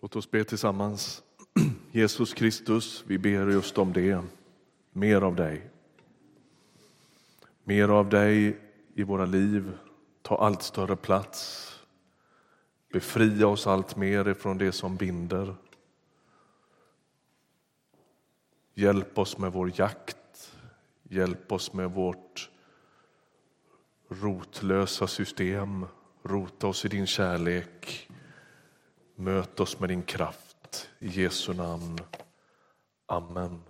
Låt oss be tillsammans. Jesus Kristus, vi ber just om det. Mer av dig. Mer av dig i våra liv. Ta allt större plats. Befria oss allt mer ifrån det som binder. Hjälp oss med vår jakt. Hjälp oss med vårt rotlösa system. Rota oss i din kärlek. Möt oss med din kraft. I Jesu namn. Amen.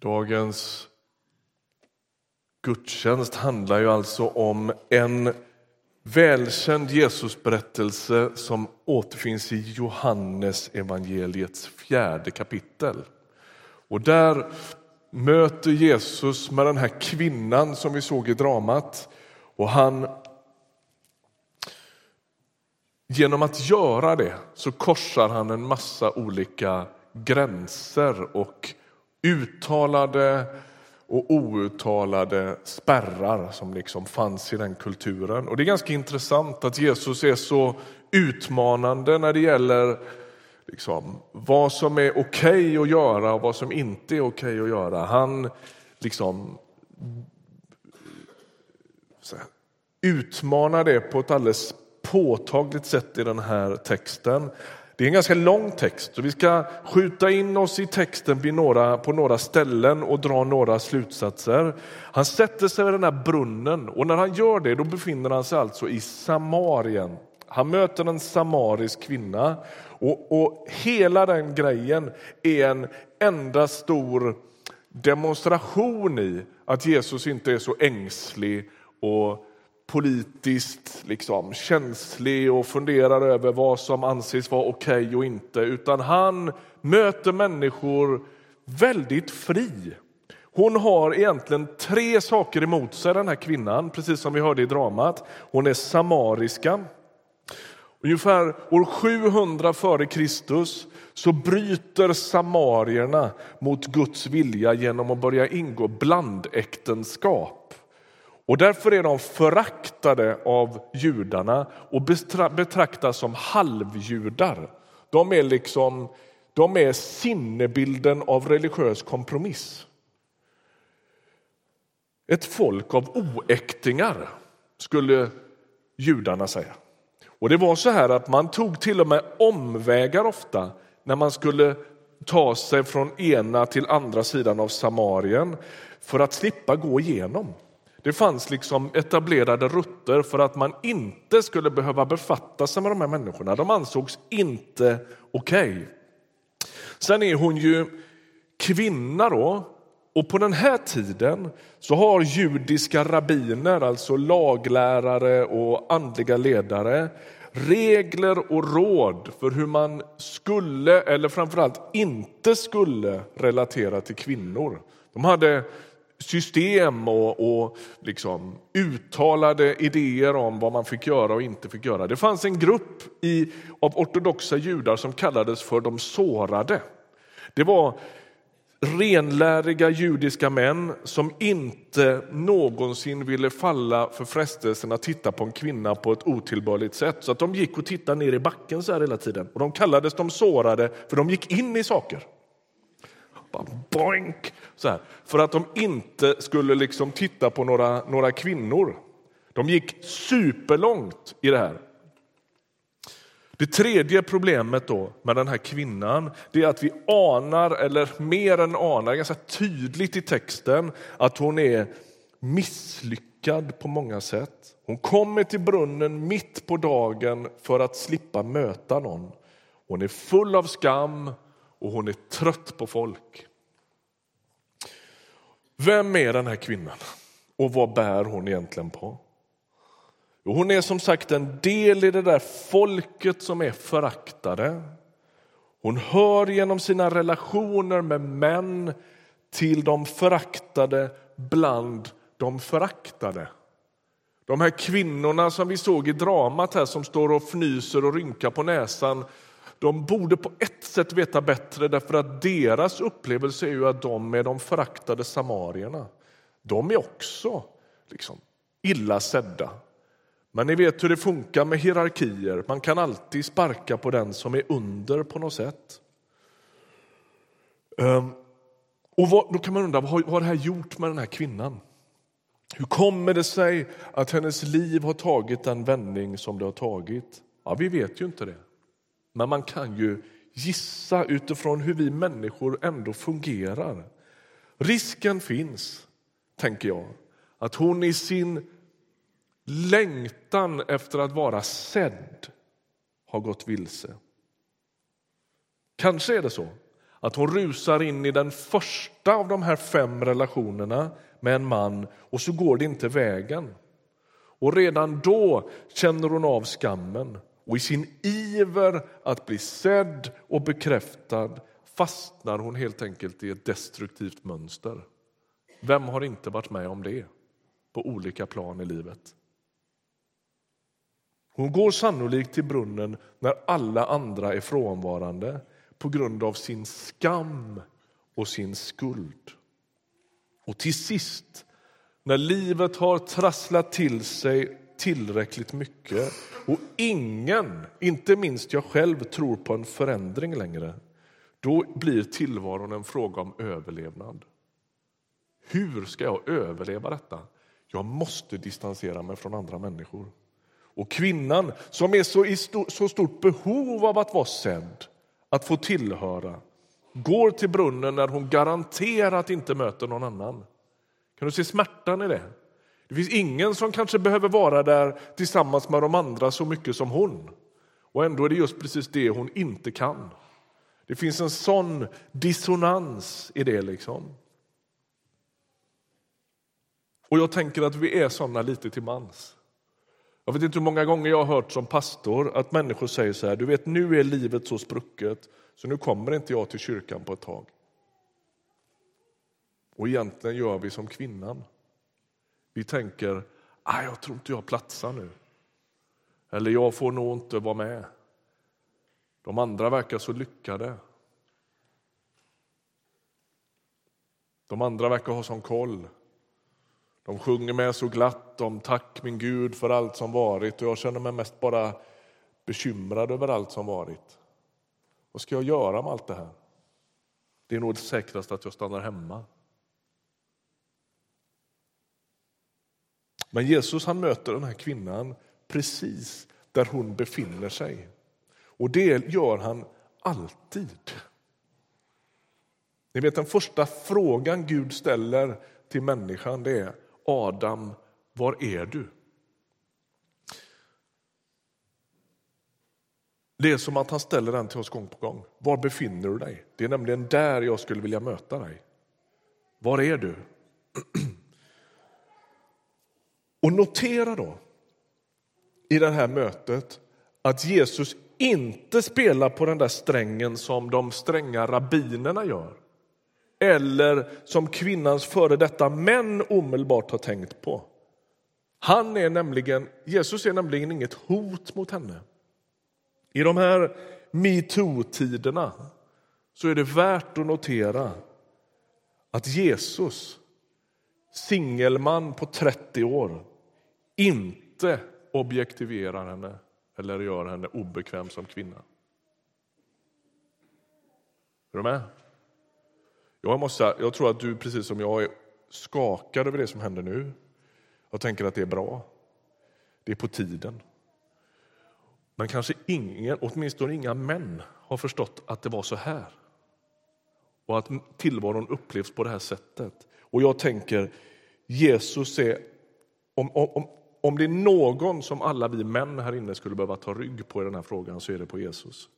Dagens gudstjänst handlar ju alltså om en välkänd Jesusberättelse som återfinns i Johannes evangeliets fjärde kapitel. Och där möter Jesus med den här kvinnan som vi såg i dramat och han Genom att göra det så korsar han en massa olika gränser och uttalade och outtalade spärrar som liksom fanns i den kulturen. Och Det är ganska intressant att Jesus är så utmanande när det gäller liksom, vad som är okej okay att göra och vad som inte är okej okay att göra. Han liksom utmanar det på ett alldeles påtagligt sätt i den här texten. Det är en ganska lång text så vi ska skjuta in oss i texten på några, på några ställen och dra några slutsatser. Han sätter sig vid den här brunnen och när han gör det då befinner han sig alltså i Samarien. Han möter en samarisk kvinna och, och hela den grejen är en enda stor demonstration i att Jesus inte är så ängslig och politiskt liksom, känslig och funderar över vad som anses vara okej okay och inte, utan han möter människor väldigt fri. Hon har egentligen tre saker emot sig, den här kvinnan, precis som vi hörde i dramat. Hon är samariska. Ungefär år 700 före Kristus så bryter samarierna mot Guds vilja genom att börja ingå blandäktenskap. Och därför är de föraktade av judarna och betraktas som halvjudar. De är, liksom, de är sinnebilden av religiös kompromiss. Ett folk av oäktingar, skulle judarna säga. Och Det var så här att man tog till och med omvägar ofta när man skulle ta sig från ena till andra sidan av Samarien för att slippa gå igenom. Det fanns liksom etablerade rutter för att man inte skulle behöva befatta sig med de här människorna. De ansågs inte okej. Okay. Sen är hon ju kvinna då. Och på den här tiden så har judiska rabbiner, alltså laglärare och andliga ledare, regler och råd för hur man skulle, eller framförallt inte skulle, relatera till kvinnor. De hade system och, och liksom uttalade idéer om vad man fick göra och inte fick göra. Det fanns en grupp i, av ortodoxa judar som kallades för de sårade. Det var renläriga judiska män som inte någonsin ville falla för frestelsen att titta på en kvinna på ett otillbörligt sätt. Så att de gick och tittade ner i backen så här hela tiden. Och de kallades de sårade för de gick in i saker. Boink! Så här, för att de inte skulle liksom titta på några, några kvinnor. De gick superlångt i det här. Det tredje problemet då med den här kvinnan det är att vi anar, eller mer än anar, ganska tydligt i texten att hon är misslyckad på många sätt. Hon kommer till brunnen mitt på dagen för att slippa möta någon. Hon är full av skam och hon är trött på folk. Vem är den här kvinnan och vad bär hon egentligen på? Jo, hon är som sagt en del i det där folket som är föraktade. Hon hör genom sina relationer med män till de föraktade bland de föraktade. De här kvinnorna som vi såg i dramat här som står och fnyser och rynkar på näsan de borde på ett sätt veta bättre därför att deras upplevelse är ju att de är de föraktade samarierna. De är också liksom illa sedda. Men ni vet hur det funkar med hierarkier. Man kan alltid sparka på den som är under på något sätt. Ehm, och vad, då kan man undra, vad har, vad har det här gjort med den här kvinnan? Hur kommer det sig att hennes liv har tagit den vändning som det har tagit? Ja, vi vet ju inte det. Men man kan ju gissa utifrån hur vi människor ändå fungerar. Risken finns, tänker jag, att hon i sin längtan efter att vara sedd har gått vilse. Kanske är det så att hon rusar in i den första av de här fem relationerna med en man och så går det inte vägen. Och redan då känner hon av skammen och i sin iver att bli sedd och bekräftad fastnar hon helt enkelt i ett destruktivt mönster. Vem har inte varit med om det på olika plan i livet? Hon går sannolikt till brunnen när alla andra är frånvarande på grund av sin skam och sin skuld. Och till sist, när livet har trasslat till sig tillräckligt mycket och ingen, inte minst jag själv, tror på en förändring längre då blir tillvaron en fråga om överlevnad. Hur ska jag överleva detta? Jag måste distansera mig från andra människor. Och kvinnan, som är så i så stort behov av att vara sedd, att få tillhöra går till brunnen när hon garanterat inte möter någon annan. Kan du se smärtan i det? Det finns ingen som kanske behöver vara där tillsammans med de andra så mycket som hon. Och ändå är det just precis det hon inte kan. Det finns en sån dissonans i det. liksom. Och jag tänker att vi är såna lite till mans. Jag vet inte hur många gånger jag har hört som pastor att människor säger så här, du vet nu är livet så sprucket så nu kommer inte jag till kyrkan på ett tag. Och egentligen gör vi som kvinnan. Vi tänker, ah, jag tror inte jag platsar nu. Eller jag får nog inte vara med. De andra verkar så lyckade. De andra verkar ha sån koll. De sjunger med så glatt om tack min Gud för allt som varit och jag känner mig mest bara bekymrad över allt som varit. Vad ska jag göra med allt det här? Det är nog säkrast att jag stannar hemma. Men Jesus han möter den här kvinnan precis där hon befinner sig. Och det gör han alltid. Ni vet Den första frågan Gud ställer till människan det är Adam, var är du? Det är som att han ställer den till oss gång på gång. Var befinner du dig? Det är nämligen där jag skulle vilja möta dig. Var är du? Och notera då i det här mötet att Jesus inte spelar på den där strängen som de stränga rabbinerna gör eller som kvinnans före detta män omedelbart har tänkt på. Han är nämligen, Jesus är nämligen inget hot mot henne. I de här metoo-tiderna så är det värt att notera att Jesus, singelman på 30 år, inte objektiverar henne eller gör henne obekväm som kvinna. Är du med? Jag, måste, jag tror att du precis som jag är skakad över det som händer nu. Jag tänker att det är bra. Det är på tiden. Men kanske ingen, åtminstone inga män har förstått att det var så här. Och att tillvaron upplevs på det här sättet. Och jag tänker, Jesus är... Om, om, om det är någon som alla vi män här inne skulle behöva ta rygg på i den här frågan så är det på Jesus.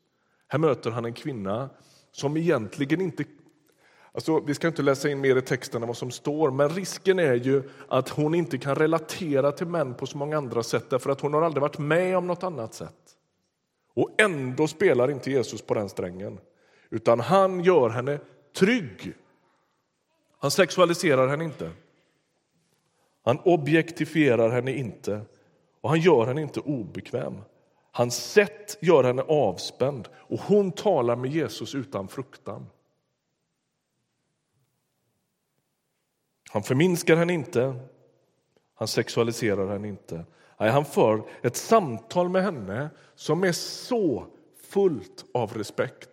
Här möter han en kvinna som egentligen inte Alltså, vi ska inte läsa in mer i texten än vad som står, men risken är ju att hon inte kan relatera till män på så många andra sätt därför att hon har aldrig varit med om något annat sätt. Och ändå spelar inte Jesus på den strängen, utan han gör henne trygg. Han sexualiserar henne inte. Han objektifierar henne inte och han gör henne inte obekväm. Hans sätt gör henne avspänd och hon talar med Jesus utan fruktan. Han förminskar henne inte, han sexualiserar henne inte. Nej, han för ett samtal med henne som är så fullt av respekt.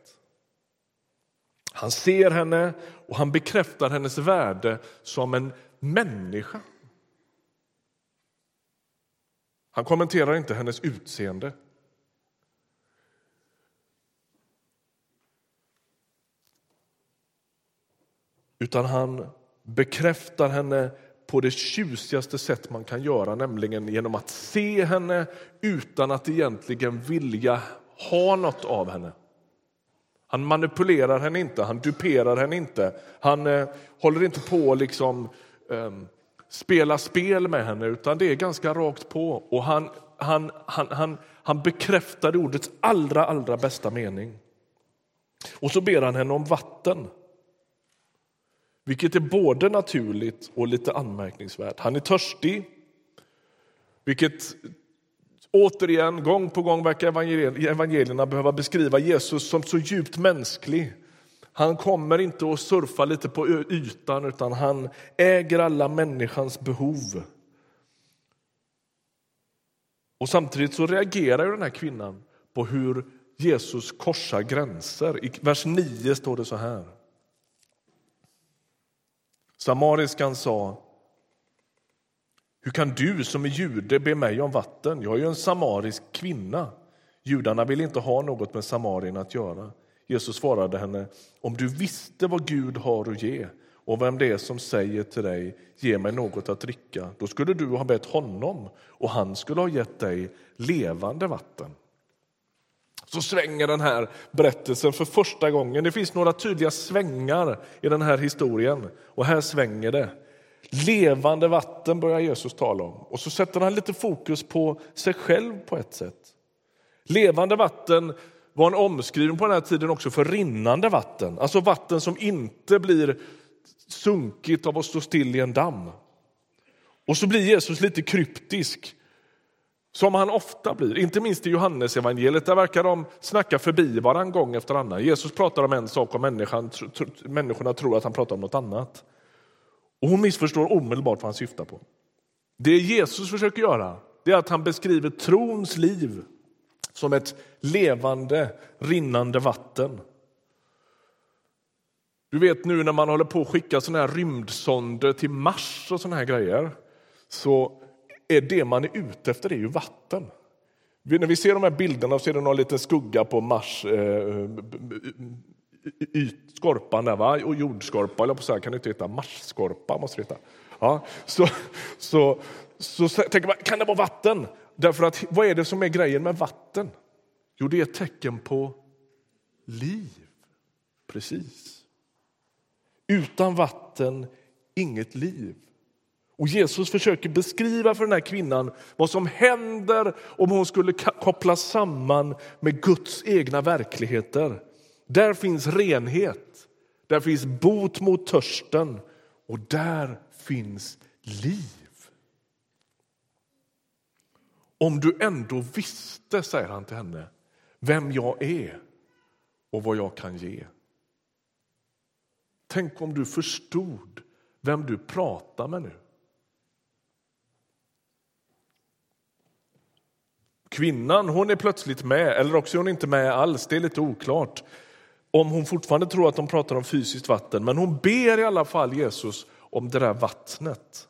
Han ser henne och han bekräftar hennes värde som en människa. Han kommenterar inte hennes utseende. Utan han bekräftar henne på det tjusigaste sätt man kan göra, nämligen genom att se henne utan att egentligen vilja ha något av henne. Han manipulerar henne inte, han duperar henne inte. Han eh, håller inte på liksom eh, spela spel med henne, utan det är ganska rakt på. Och han, han, han, han, han bekräftar ordets allra, allra bästa mening. Och så ber han henne om vatten. Vilket är både naturligt och lite anmärkningsvärt. Han är törstig, vilket återigen gång på gång verkar evangelierna behöva beskriva Jesus som så djupt mänsklig. Han kommer inte att surfa lite på ytan, utan han äger alla människans behov. Och Samtidigt så reagerar den här kvinnan på hur Jesus korsar gränser. I vers 9 står det så här. Samariskan sa Hur kan du som är jude be mig om vatten? Jag är ju en samarisk kvinna. Judarna vill inte ha något med samarierna att göra. Jesus svarade henne om du visste vad Gud har att ge och vem det är som säger till dig ge mig något att dricka då skulle du ha bett honom och han skulle ha gett dig levande vatten så svänger den här berättelsen för första gången. Det finns några tydliga svängar i den här historien och här svänger det. Levande vatten börjar Jesus tala om och så sätter han lite fokus på sig själv på ett sätt. Levande vatten var en omskrivning på den här tiden också för rinnande vatten, alltså vatten som inte blir sunkigt av att stå still i en damm. Och så blir Jesus lite kryptisk som han ofta blir, inte minst i Johannes evangeliet. Där verkar de snacka förbi varann gång efter annan. Jesus pratar om en sak och människan, människorna tror att han pratar om något annat. Och hon missförstår omedelbart vad han syftar på. Det Jesus försöker göra det är att han beskriver trons liv som ett levande, rinnande vatten. Du vet nu när man håller på att skicka såna här rymdsonder till Mars och såna här grejer så är det man är ute efter är ju vatten. När vi ser de här bilderna så är det någon liten skugga på Mars eh, eh, eh skorpan där, va? och jordskorpa, eller på så här, kan du inte heta Marsskorpa? Måste det heta. Ja, så, så, så, så tänker man, kan det vara vatten? Därför att vad är det som är grejen med vatten? Jo, det är ett tecken på liv. Precis. Utan vatten, inget liv. Och Jesus försöker beskriva för den här kvinnan vad som händer om hon skulle kopplas samman med Guds egna verkligheter. Där finns renhet, där finns bot mot törsten och där finns liv. Om du ändå visste, säger han till henne, vem jag är och vad jag kan ge. Tänk om du förstod vem du pratar med nu. Kvinnan hon är plötsligt med, eller också är hon inte med alls. Det är lite oklart om hon fortfarande tror att de pratar om fysiskt vatten. Men hon ber i alla fall Jesus om det där vattnet.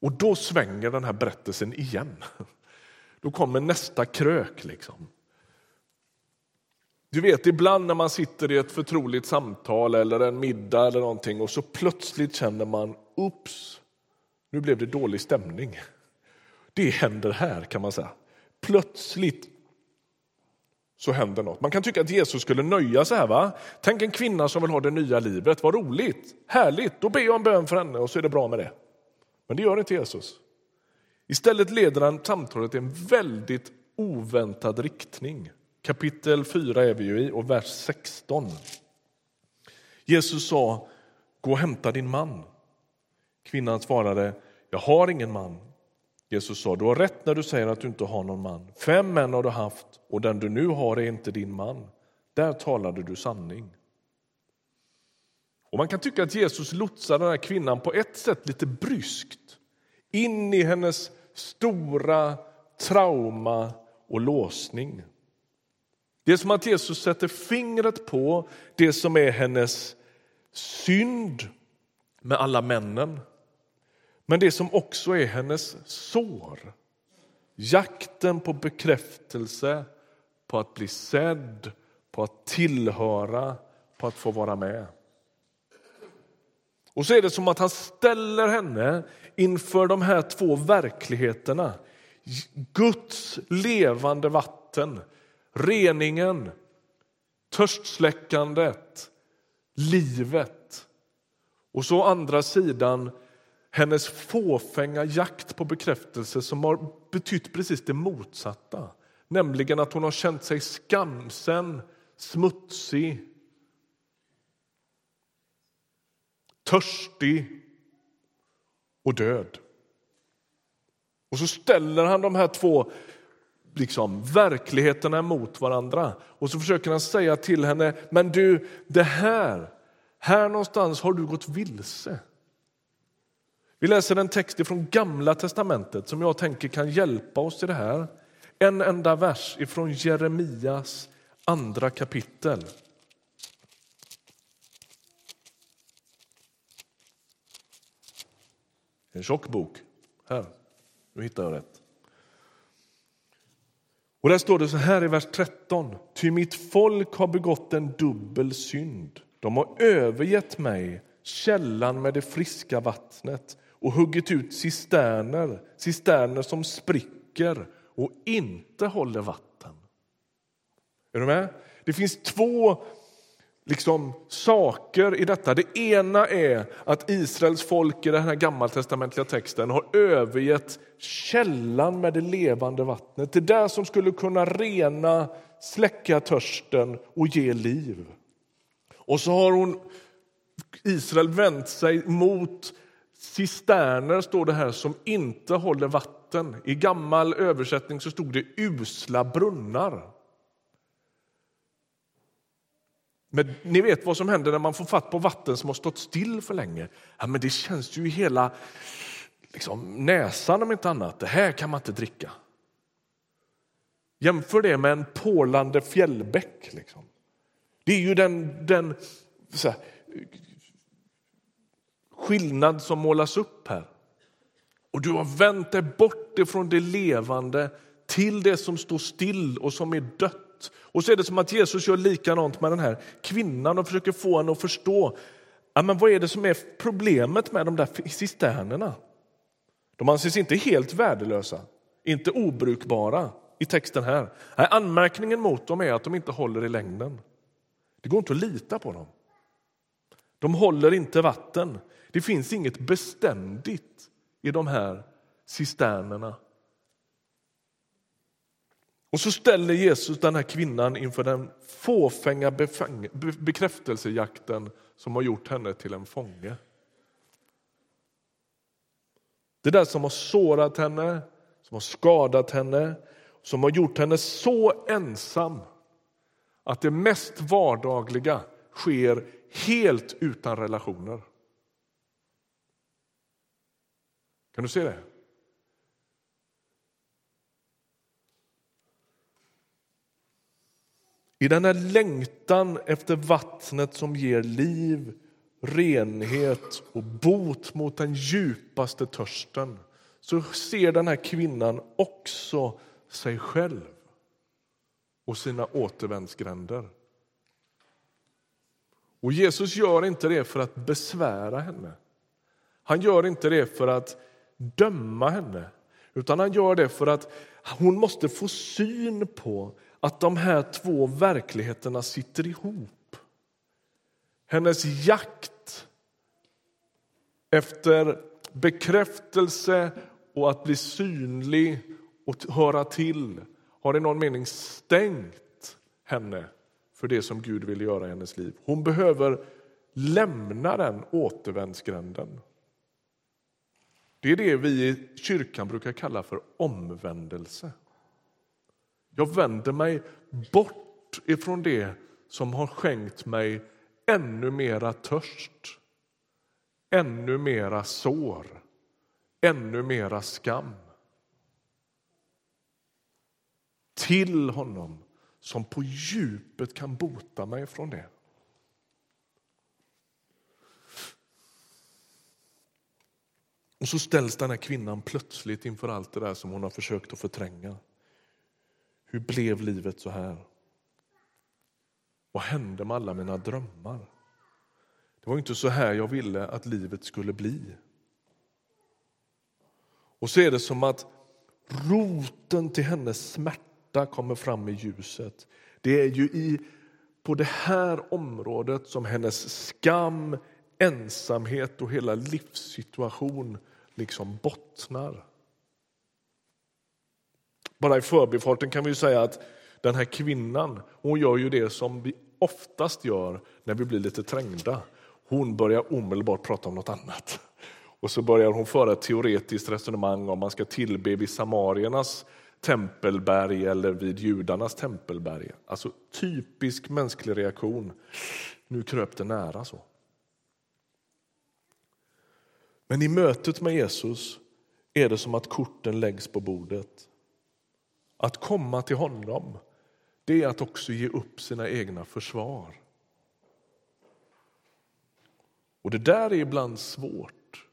Och då svänger den här berättelsen igen. Då kommer nästa krök. liksom. Du vet, ibland när man sitter i ett förtroligt samtal eller en middag eller någonting och så plötsligt känner man, ups, nu blev det dålig stämning. Det händer här kan man säga plötsligt så händer något. Man kan tycka att Jesus skulle nöja sig här. Va? Tänk en kvinna som vill ha det nya livet. Vad roligt, härligt. Då ber jag en bön för henne och så är det bra med det. Men det gör inte Jesus. Istället leder han samtalet i en väldigt oväntad riktning. Kapitel 4 är vi ju i och vers 16. Jesus sa, gå och hämta din man. Kvinnan svarade, jag har ingen man. Jesus sa, du har rätt när du säger att du inte har någon man. Fem män har du haft och den du nu har är inte din man. Där talade du sanning. Och Man kan tycka att Jesus lotsar den här kvinnan på ett sätt lite bryskt in i hennes stora trauma och låsning. Det är som att Jesus sätter fingret på det som är hennes synd med alla männen men det som också är hennes sår. Jakten på bekräftelse, på att bli sedd, på att tillhöra, på att få vara med. Och så är det som att han ställer henne inför de här två verkligheterna. Guds levande vatten, reningen, törstsläckandet, livet. Och så andra sidan hennes fåfänga jakt på bekräftelse som har betytt precis det motsatta. Nämligen att hon har känt sig skamsen, smutsig, törstig och död. Och så ställer han de här två liksom, verkligheterna mot varandra och så försöker han säga till henne, men du, det här, här någonstans har du gått vilse. Vi läser en text från Gamla testamentet som jag tänker kan hjälpa oss i det här. En enda vers ifrån Jeremias andra kapitel. En tjock bok. Här, nu hittar jag rätt. Och där står det så här i vers 13. Ty mitt folk har begått en dubbel synd. De har övergett mig, källan med det friska vattnet och huggit ut cisterner, cisterner som spricker och inte håller vatten. Är du med? Det finns två liksom, saker i detta. Det ena är att Israels folk i den här gammaltestamentliga texten har övergett källan med det levande vattnet. Det där som skulle kunna rena, släcka törsten och ge liv. Och så har hon, Israel vänt sig mot cisterner står det här som inte håller vatten. I gammal översättning så stod det usla brunnar. Men ni vet vad som händer när man får fatt på vatten som har stått still för länge. Ja, men det känns ju i hela liksom, näsan om inte annat. Det här kan man inte dricka. Jämför det med en porlande fjällbäck. Liksom. Det är ju den, den här, skillnad som målas upp här. Och du har vänt dig bort ifrån det levande till det som står still och som är dött. Och så är det som att Jesus gör likadant med den här kvinnan och försöker få henne att förstå ja, men vad är det som är problemet med de där cisternerna. De anses inte helt värdelösa, inte obrukbara i texten här. Nej, anmärkningen mot dem är att de inte håller i längden. Det går inte att lita på dem. De håller inte vatten. Det finns inget beständigt i de här cisternerna. Och så ställer Jesus den här kvinnan inför den fåfänga bekräftelsejakten som har gjort henne till en fånge. Det där som har sårat henne, som har skadat henne, som har gjort henne så ensam att det mest vardagliga sker helt utan relationer. Kan du se det? I den här längtan efter vattnet som ger liv, renhet och bot mot den djupaste törsten så ser den här kvinnan också sig själv och sina återvändsgränder. Och Jesus gör inte det för att besvära henne. Han gör inte det för att döma henne, utan han gör det för att hon måste få syn på att de här två verkligheterna sitter ihop. Hennes jakt efter bekräftelse och att bli synlig och höra till har i någon mening stängt henne för det som Gud vill göra i hennes liv. Hon behöver lämna den återvändsgränden. Det är det vi i kyrkan brukar kalla för omvändelse. Jag vänder mig bort ifrån det som har skänkt mig ännu mera törst, ännu mera sår, ännu mera skam. till honom som på djupet kan bota mig från det. Och så ställs den här kvinnan plötsligt inför allt det där som hon har försökt att förtränga. Hur blev livet så här? Vad hände med alla mina drömmar? Det var inte så här jag ville att livet skulle bli. Och så är det som att roten till hennes smärta kommer fram i ljuset. Det är ju i, på det här området som hennes skam, ensamhet och hela livssituation liksom bottnar. Bara i förbifarten kan vi säga att den här kvinnan hon gör ju det som vi oftast gör när vi blir lite trängda. Hon börjar omedelbart prata om något annat. Och så börjar hon föra ett teoretiskt resonemang om man ska tillbe vid samariernas tempelberg eller vid judarnas tempelberg. Alltså typisk mänsklig reaktion. Nu kröp det nära så. Men i mötet med Jesus är det som att korten läggs på bordet. Att komma till honom, det är att också ge upp sina egna försvar. Och det där är ibland svårt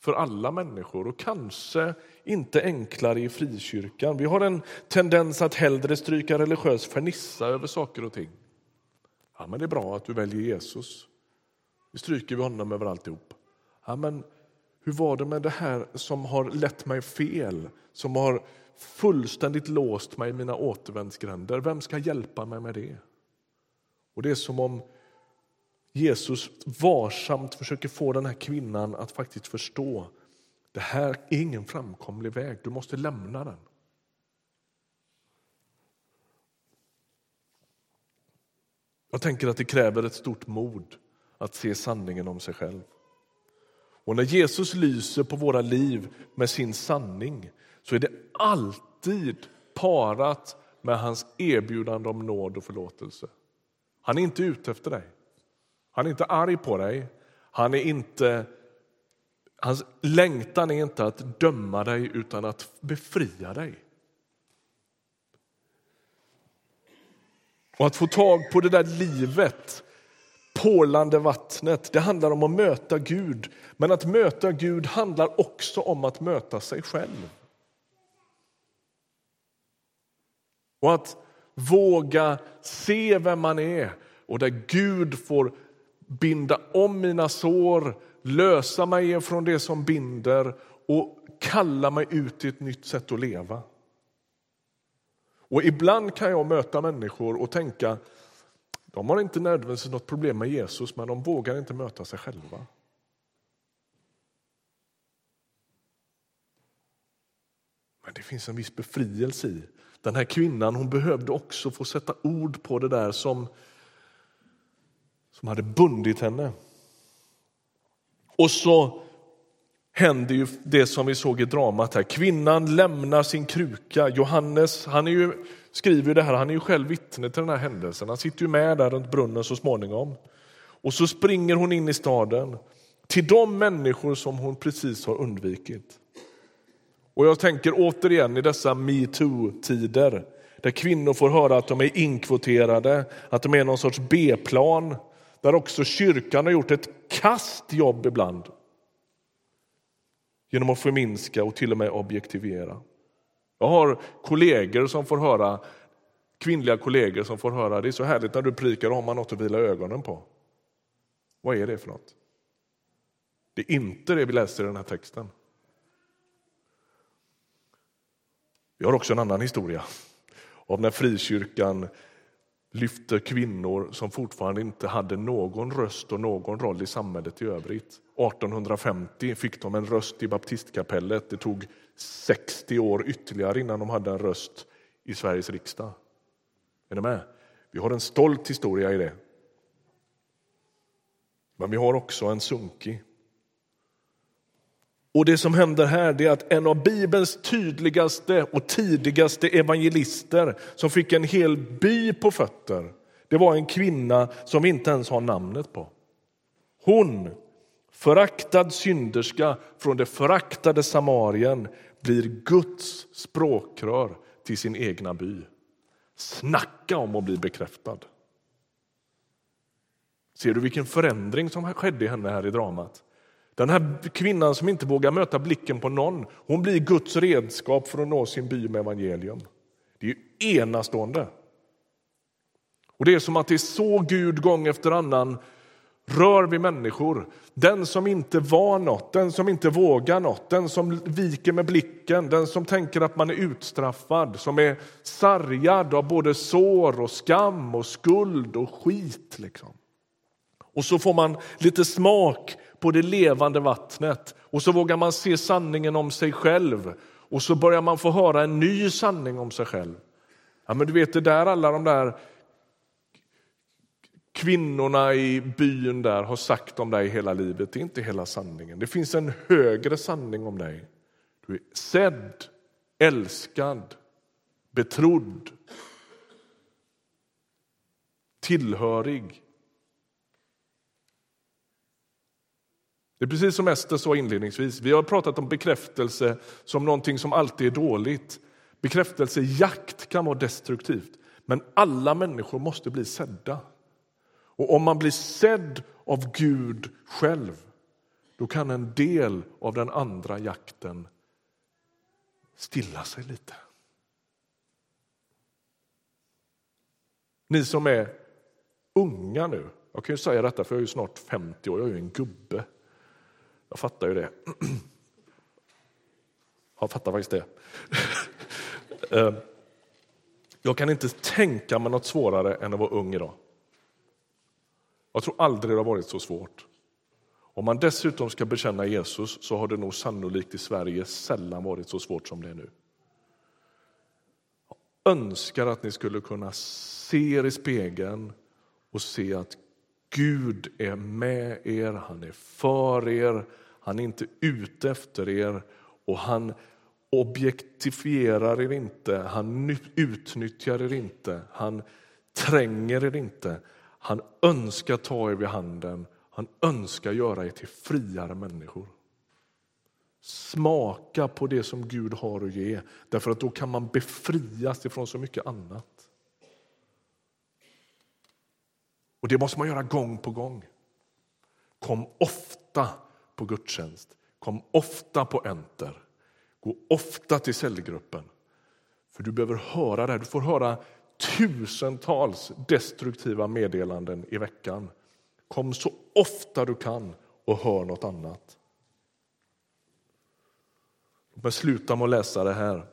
för alla människor och kanske inte enklare i frikyrkan. Vi har en tendens att hellre stryka religiös fernissa över saker och ting. Ja, men det är bra att du väljer Jesus. Vi stryker vi honom över alltihop. Ja, men hur var det med det här som har lett mig fel, som har fullständigt låst mig i mina återvändsgränder? Vem ska hjälpa mig med det? Och Det är som om Jesus varsamt försöker få den här kvinnan att faktiskt förstå det här är ingen framkomlig väg, du måste lämna den. Jag tänker att det kräver ett stort mod att se sanningen om sig själv. Och när Jesus lyser på våra liv med sin sanning så är det alltid parat med hans erbjudande om nåd och förlåtelse. Han är inte ute efter dig. Han är inte arg på dig. Han är inte, hans längtan är inte att döma dig utan att befria dig. Och att få tag på det där livet porlande vattnet. Det handlar om att möta Gud. Men att möta Gud handlar också om att möta sig själv. Och att våga se vem man är och där Gud får binda om mina sår, lösa mig från det som binder och kalla mig ut i ett nytt sätt att leva. Och ibland kan jag möta människor och tänka de har inte nödvändigtvis något problem med Jesus, men de vågar inte möta sig själva. Men det finns en viss befrielse i. Den här kvinnan hon behövde också få sätta ord på det där som, som hade bundit henne. Och så händer ju det som vi såg i dramat här. Kvinnan lämnar sin kruka. Johannes han är ju skriver det här, han är ju själv vittne till den här händelsen. Han sitter ju med där runt brunnen så småningom. Och så springer hon in i staden till de människor som hon precis har undvikit. Och jag tänker återigen i dessa metoo-tider där kvinnor får höra att de är inkvoterade, att de är någon sorts B-plan, där också kyrkan har gjort ett kastjobb ibland genom att förminska och till och med objektivera. Jag har kollegor som får höra, kvinnliga kollegor som får höra det är så härligt när du prikar har man något att vila ögonen på. Vad är det för något? Det är inte det vi läser i den här texten. Vi har också en annan historia om när frikyrkan lyfte kvinnor som fortfarande inte hade någon röst och någon roll i samhället i övrigt. 1850 fick de en röst i baptistkapellet. Det tog 60 år ytterligare innan de hade en röst i Sveriges riksdag. Är ni med? Vi har en stolt historia i det. Men vi har också en sunkig. Och det som händer här är att en av Bibelns tydligaste och tidigaste evangelister som fick en hel by på fötter, det var en kvinna som vi inte ens har namnet på. Hon, föraktad synderska från det föraktade Samarien, blir Guds språkrör till sin egna by. Snacka om att bli bekräftad. Ser du vilken förändring som skedde i henne här i dramat? Den här kvinnan som inte vågar möta blicken på någon, hon blir Guds redskap för att nå sin by med evangelium. Det är ju enastående. Och Det är som att det är så Gud gång efter annan rör vid människor. Den som inte var något, den som inte vågar något, den som viker med blicken, den som tänker att man är utstraffad, som är sargad av både sår och skam och skuld och skit. Liksom. Och så får man lite smak på det levande vattnet och så vågar man se sanningen om sig själv och så börjar man få höra en ny sanning om sig själv. Ja, men du vet, det där alla de där kvinnorna i byn där har sagt om dig hela livet, det är inte hela sanningen. Det finns en högre sanning om dig. Du är sedd, älskad, betrodd, tillhörig. Det är precis som Ester sa inledningsvis. Vi har pratat om bekräftelse som någonting som alltid är dåligt. Bekräftelsejakt kan vara destruktivt, men alla människor måste bli sedda. Och om man blir sedd av Gud själv, då kan en del av den andra jakten stilla sig lite. Ni som är unga nu, jag kan ju säga detta för jag är ju snart 50 år, jag är ju en gubbe. Jag fattar ju det. Jag fattar faktiskt det. Eh, jag kan inte tänka mig något svårare än att vara ung idag. Jag tror aldrig det har varit så svårt. Om man dessutom ska bekänna Jesus så har det nog sannolikt i Sverige sällan varit så svårt som det är nu. Jag önskar att ni skulle kunna se er i spegeln och se att Gud är med er, han är för er, han är inte ute efter er och han objektifierar er inte, han utnyttjar er inte, han tränger er inte. Han önskar ta er vid handen, han önskar göra er till friare människor. Smaka på det som Gud har att ge, därför att då kan man befrias ifrån så mycket annat. Och det måste man göra gång på gång. Kom ofta på gudstjänst, kom ofta på Enter, gå ofta till cellgruppen. För du behöver höra det, du får höra tusentals destruktiva meddelanden i veckan. Kom så ofta du kan och hör något annat. Låt mig sluta med att läsa det här.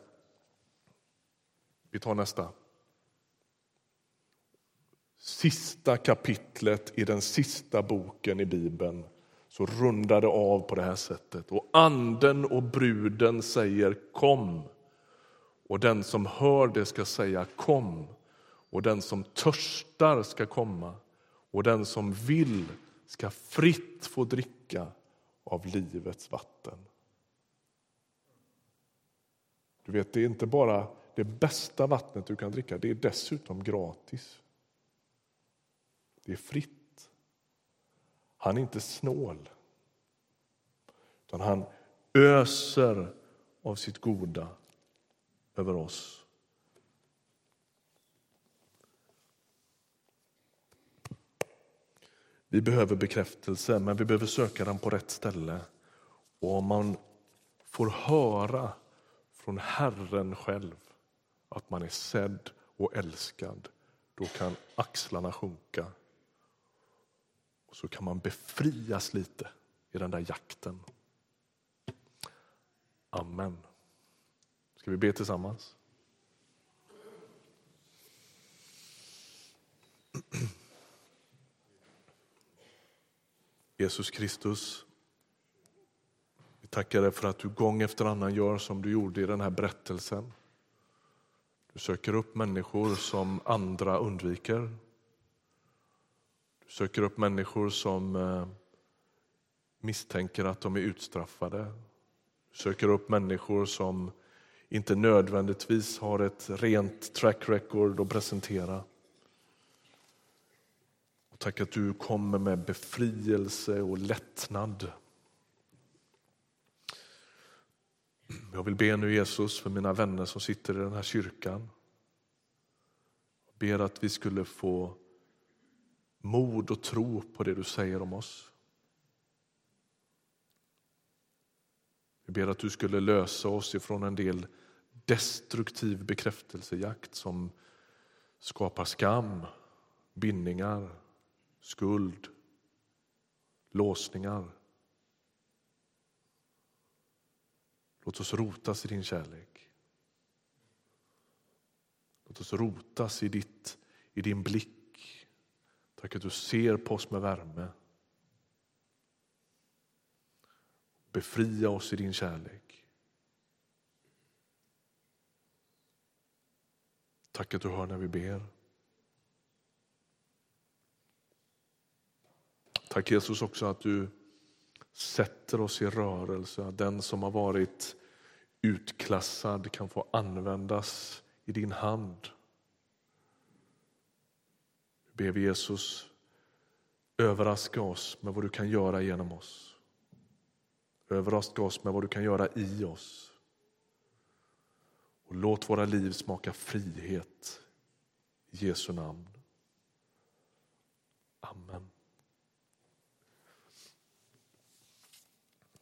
Vi tar nästa. Sista kapitlet i den sista boken i Bibeln så rundar det av på det här sättet. Och anden och bruden säger kom. Och den som hör det ska säga kom och den som törstar ska komma och den som vill ska fritt få dricka av livets vatten. Du vet, Det är inte bara det bästa vattnet du kan dricka, det är dessutom gratis. Det är fritt. Han är inte snål, utan han öser av sitt goda över oss. Vi behöver bekräftelse, men vi behöver söka den på rätt ställe. Och om man får höra från Herren själv att man är sedd och älskad, då kan axlarna sjunka. Och så kan man befrias lite i den där jakten. Amen. Ska vi be tillsammans? Jesus Kristus, vi tackar dig för att du gång efter annan gör som du gjorde i den här berättelsen. Du söker upp människor som andra undviker. Du söker upp människor som eh, misstänker att de är utstraffade. Du söker upp människor som inte nödvändigtvis har ett rent track record att presentera. Och tack att du kommer med befrielse och lättnad. Jag vill be nu Jesus för mina vänner som sitter i den här kyrkan. Jag ber att vi skulle få mod och tro på det du säger om oss. Vi ber att du skulle lösa oss ifrån en del destruktiv bekräftelsejakt som skapar skam, bindningar, skuld, låsningar. Låt oss rotas i din kärlek. Låt oss rotas i, ditt, i din blick. Tack att du ser på oss med värme. Befria oss i din kärlek. Tack att du hör när vi ber. Tack Jesus också att du sätter oss i rörelse. Att den som har varit utklassad kan få användas i din hand. Ber vi Jesus överraska oss med vad du kan göra genom oss. Överraska oss med vad du kan göra i oss. Och låt våra liv smaka frihet. I Jesu namn. Amen.